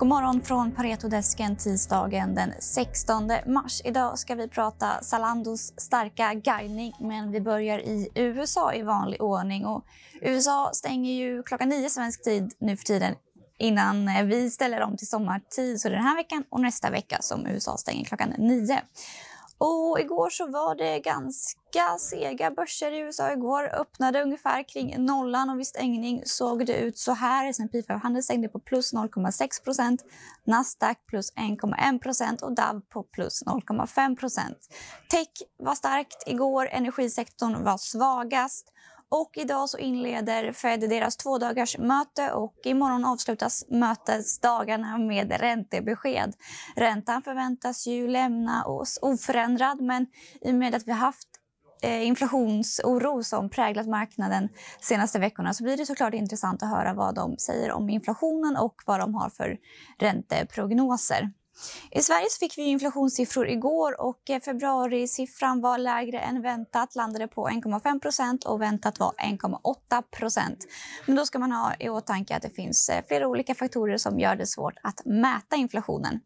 God morgon från Paretodesken tisdagen den 16 mars. Idag ska vi prata Zalandos starka guidning, men vi börjar i USA i vanlig ordning. Och USA stänger ju klockan nio svensk tid nu för tiden innan vi ställer om till sommartid. Så det är den här veckan och nästa vecka som USA stänger klockan nio. Och igår så var det ganska sega börser i USA. Igår öppnade ungefär kring nollan och vid stängning såg det ut så här. S&P 500 stängde på plus 0,6 Nasdaq plus 1,1 och Dow på plus 0,5. Tech var starkt igår, energisektorn var svagast och idag så inleder Fed deras tvådagars möte och imorgon avslutas mötesdagarna med räntebesked. Räntan förväntas ju lämna oss oförändrad men i och med att vi haft eh, inflationsoro som präglat marknaden de senaste veckorna så blir det såklart intressant att höra vad de säger om inflationen och vad de har för ränteprognoser. I Sverige fick vi inflationssiffror igår och eh, februarisiffran var lägre än väntat, landade på 1,5 procent och väntat var 1,8 procent. Men då ska man ha i åtanke att det finns eh, flera olika faktorer som gör det svårt att mäta inflationen.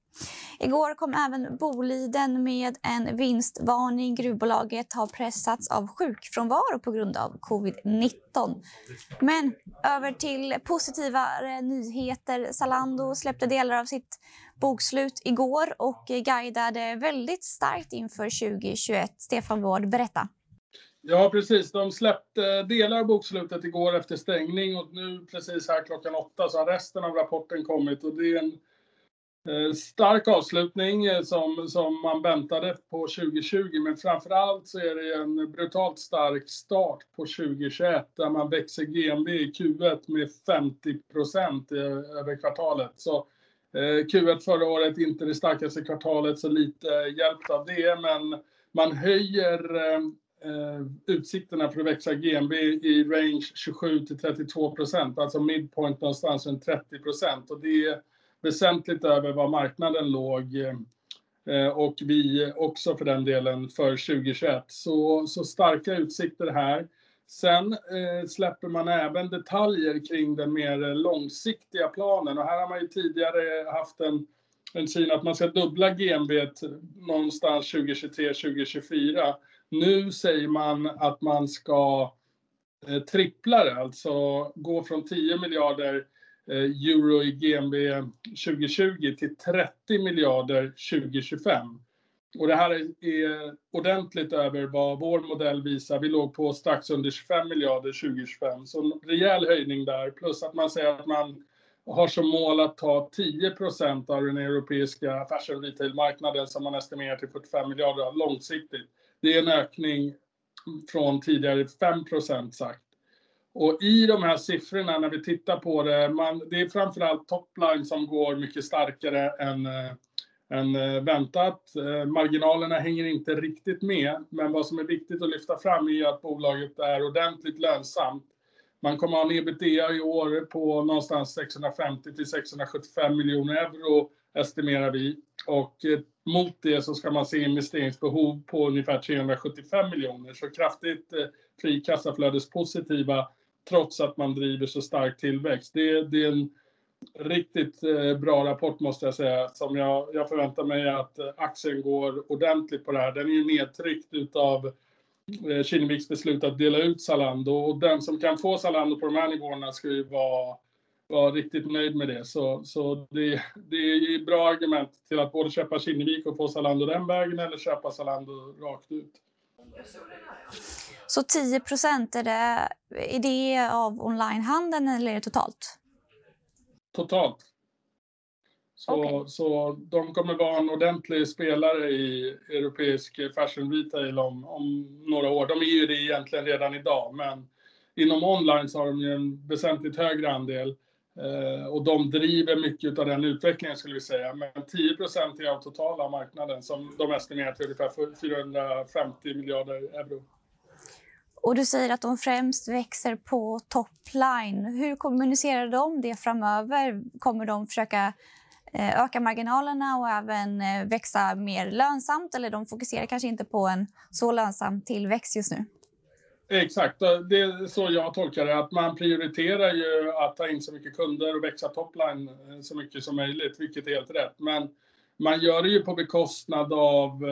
Igår kom även Boliden med en vinstvarning. Gruvbolaget har pressats av sjukfrånvaro på grund av covid-19. Men över till positivare nyheter. Zalando släppte delar av sitt bokslut igår och guidade väldigt starkt inför 2021. Stefan Wård, berätta. Ja, precis. De släppte delar av bokslutet igår efter stängning och nu precis här klockan åtta så har resten av rapporten kommit och det är en Eh, stark avslutning eh, som, som man väntade på 2020 men framförallt så är det en brutalt stark start på 2021 där man växer GMV i Q1 med 50 procent eh, över kvartalet. Så Q1 förra året, inte det starkaste kvartalet, så lite hjälpt av det. Men man höjer utsikterna för att växa GMB i range 27 till 32 procent, alltså midpoint någonstans runt 30 procent. Och det är väsentligt över vad marknaden låg eh, och vi också för den delen för 2021. Så, så starka utsikter här. Sen eh, släpper man även detaljer kring den mer långsiktiga planen och här har man ju tidigare haft en, en syn att man ska dubbla GMB någonstans 2023-2024. Nu säger man att man ska eh, trippla det, alltså gå från 10 miljarder Eh, euro i GMB 2020 till 30 miljarder 2025. Och det här är ordentligt över vad vår modell visar. Vi låg på strax under 25 miljarder 2025, så en rejäl höjning där. Plus att man säger att man har som mål att ta 10 av den europeiska fashion retail-marknaden som man estimerar till 45 miljarder långsiktigt. Det är en ökning från tidigare 5 sagt. Och i de här siffrorna när vi tittar på det, man, det är framförallt topline som går mycket starkare än äh, än äh, väntat. Äh, marginalerna hänger inte riktigt med, men vad som är viktigt att lyfta fram är att bolaget är ordentligt lönsamt. Man kommer ha en ebitda i år på någonstans 650 till 675 miljoner euro estimerar vi och mot det så ska man se investeringsbehov på ungefär 375 miljoner. Så kraftigt fri kassaflödespositiva trots att man driver så stark tillväxt. Det, det är en riktigt eh, bra rapport måste jag säga. Som jag, jag förväntar mig att eh, aktien går ordentligt på det här. Den är ju nedtryckt utav eh, Kinneviks beslut att dela ut Zalando och den som kan få Zalando på de här nivåerna ska ju vara, vara riktigt nöjd med det. Så, så det, det är bra argument till att både köpa Kinnevik och få Zalando den vägen eller köpa Zalando rakt ut. Så 10 procent, är det, är det av onlinehandeln eller är det totalt? totalt. Så, okay. så de kommer vara en ordentlig spelare i europeisk fashion retail om, om några år. De är ju det egentligen redan idag, men inom online så har de ju en väsentligt högre andel eh, och de driver mycket av den utvecklingen skulle vi säga. Men 10 procent är av totala marknaden som de estimerar till ungefär 450 miljarder euro. Och du säger att de främst växer på topline. Hur kommunicerar de det framöver? Kommer de försöka eh, öka marginalerna och även eh, växa mer lönsamt eller de fokuserar kanske inte på en så lönsam tillväxt just nu? Exakt, det är så jag tolkar det. Att man prioriterar ju att ta in så mycket kunder och växa topline eh, så mycket som möjligt, vilket är helt rätt. Men man gör det ju på bekostnad av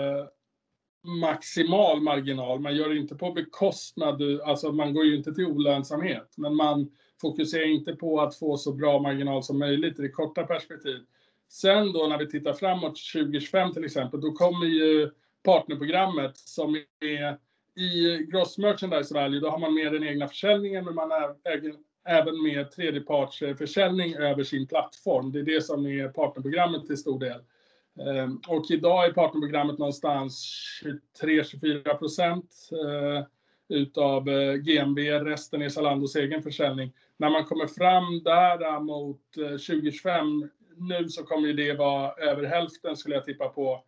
maximal marginal. Man gör det inte på bekostnad, alltså man går ju inte till olönsamhet, men man fokuserar inte på att få så bra marginal som möjligt i det korta perspektivet. Sen då när vi tittar framåt 2025 till exempel, då kommer ju partnerprogrammet som är i gross merchandise value, då har man med den egna försäljningen, men man äger även med tredjepartsförsäljning över sin plattform. Det är det som är partnerprogrammet till stor del. Ehm, och idag är partnerprogrammet någonstans 23-24 procent eh, utav eh, GMB, resten är Zalandos egen försäljning. När man kommer fram där mot eh, 2025, nu så kommer ju det vara över hälften skulle jag tippa på.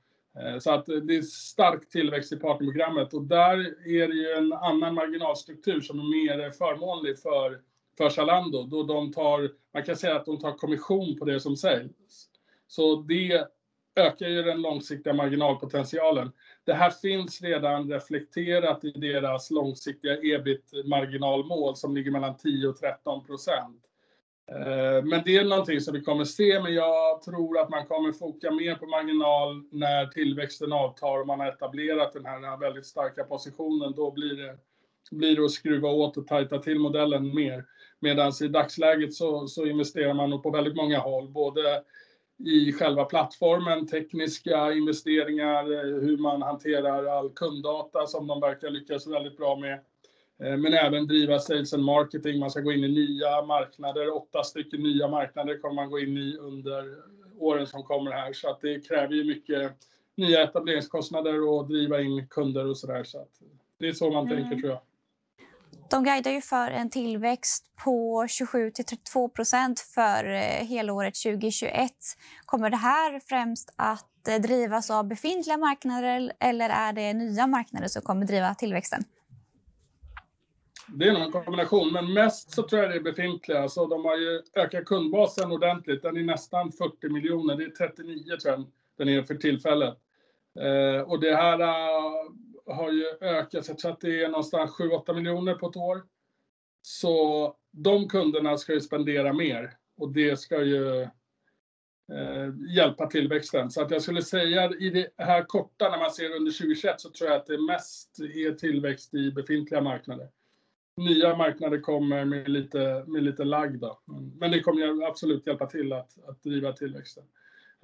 Så att det är stark tillväxt i partnerprogrammet och där är det ju en annan marginalstruktur som är mer förmånlig för, för Zalando då de tar, man kan säga att de tar kommission på det som säljs. Så det ökar ju den långsiktiga marginalpotentialen. Det här finns redan reflekterat i deras långsiktiga ebit-marginalmål som ligger mellan 10 och 13 procent. Eh, men det är någonting som vi kommer se, men jag tror att man kommer foka mer på marginal när tillväxten avtar och man har etablerat den här väldigt starka positionen. Då blir det, blir det att skruva åt och tajta till modellen mer. Medan i dagsläget så, så investerar man nog på väldigt många håll, både i själva plattformen, tekniska investeringar, eh, hur man hanterar all kunddata som de verkar lyckas väldigt bra med. Eh, men även driva sales and marketing, man ska gå in i nya marknader, åtta stycken nya marknader kommer man gå in i under åren som kommer här. Så att det kräver ju mycket nya etableringskostnader och driva in kunder och sådär. Så att det är så man mm. tänker tror jag. De guidar ju för en tillväxt på 27 32% för eh, helåret 2021. Kommer det här främst att eh, drivas av befintliga marknader eller är det nya marknader som kommer driva tillväxten? Det är nog en kombination, men mest så tror jag det är befintliga. Så de har ju ökat kundbasen ordentligt. Den är nästan 40 miljoner. Det är 39 tror jag den är för tillfället. Eh, och det här har ju ökat, jag tror att det är någonstans 7-8 miljoner på ett år. Så de kunderna ska ju spendera mer och det ska ju eh, hjälpa tillväxten. Så att jag skulle säga i det här korta, när man ser under 2021, så tror jag att det mest är tillväxt i befintliga marknader. Nya marknader kommer med lite, med lite lagg då. Men det kommer absolut hjälpa till att, att driva tillväxten.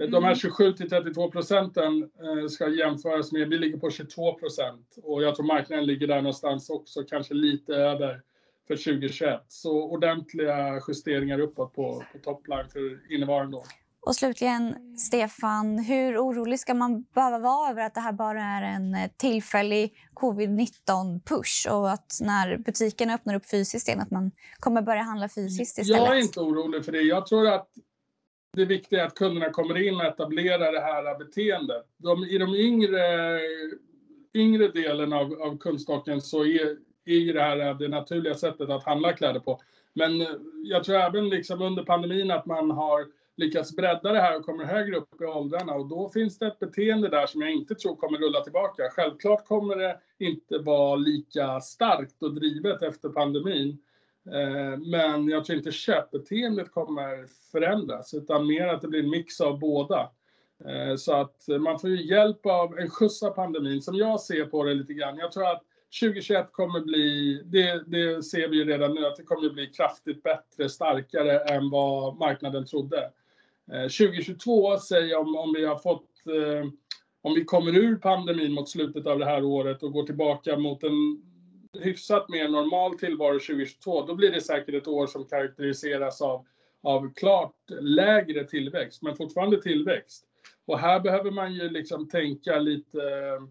De här 27 mm. till 32 procenten eh, ska jämföras med, vi ligger på 22 procent och jag tror marknaden ligger där någonstans också, kanske lite över för 2021. Så ordentliga justeringar uppåt på, på topline för innevarande år. Och slutligen, Stefan, hur orolig ska man behöva vara över att det här bara är en eh, tillfällig covid-19-push och att när butikerna öppnar upp fysiskt igen, att man kommer börja handla fysiskt istället? Jag är inte orolig för det. Jag tror att det viktiga är att kunderna kommer in och etablerar det här beteendet. De, I de yngre, yngre delen av, av kundstocken så är, är det här det naturliga sättet att handla kläder på. Men eh, jag tror även liksom under pandemin att man har lyckats bredda det här och kommer högre upp i åldrarna och då finns det ett beteende där som jag inte tror kommer rulla tillbaka. Självklart kommer det inte vara lika starkt och drivet efter pandemin. Eh, men jag tror inte köpbeteendet kommer förändras, utan mer att det blir en mix av båda. Eh, så att man får ju hjälp av en skjuts av pandemin, som jag ser på det lite grann. Jag tror att 2021 kommer bli, det, det ser vi ju redan nu, att det kommer bli kraftigt bättre, starkare än vad marknaden trodde. Eh, 2022 säger jag om, om vi har fått om vi kommer ur pandemin mot slutet av det här året och går tillbaka mot en hyfsat mer normal tillvaro 2022, då blir det säkert ett år som karaktäriseras av, av klart lägre tillväxt, men fortfarande tillväxt. Och här behöver man ju liksom tänka lite eh,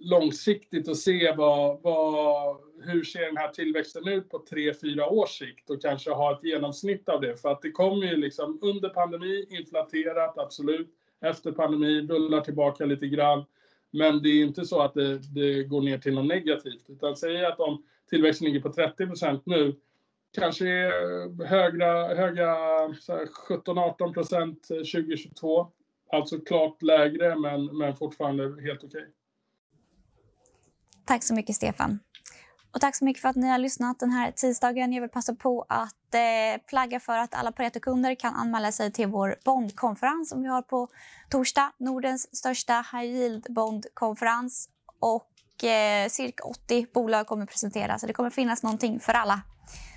långsiktigt och se vad, vad, hur ser den här tillväxten ut på tre, fyra års sikt och kanske ha ett genomsnitt av det. För att det kommer ju liksom under pandemi, inflaterat, absolut. Efter pandemi, rullar tillbaka lite grann. Men det är inte så att det, det går ner till något negativt, utan säg att om tillväxten ligger på 30 procent nu, kanske är högra, höga 17-18 procent eh, 2022. Alltså klart lägre, men, men fortfarande helt okej. Okay. Tack så mycket, Stefan. Och tack så mycket för att ni har lyssnat den här tisdagen. Jag vill passa på att eh, plagga för att alla Pareto-kunder kan anmäla sig till vår bondkonferens som vi har på torsdag. Nordens största high yield bondkonferens. Och eh, cirka 80 bolag kommer presenteras. Så det kommer finnas någonting för alla.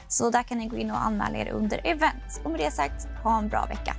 Så där kan ni gå in och anmäla er under event. Och med det sagt, ha en bra vecka.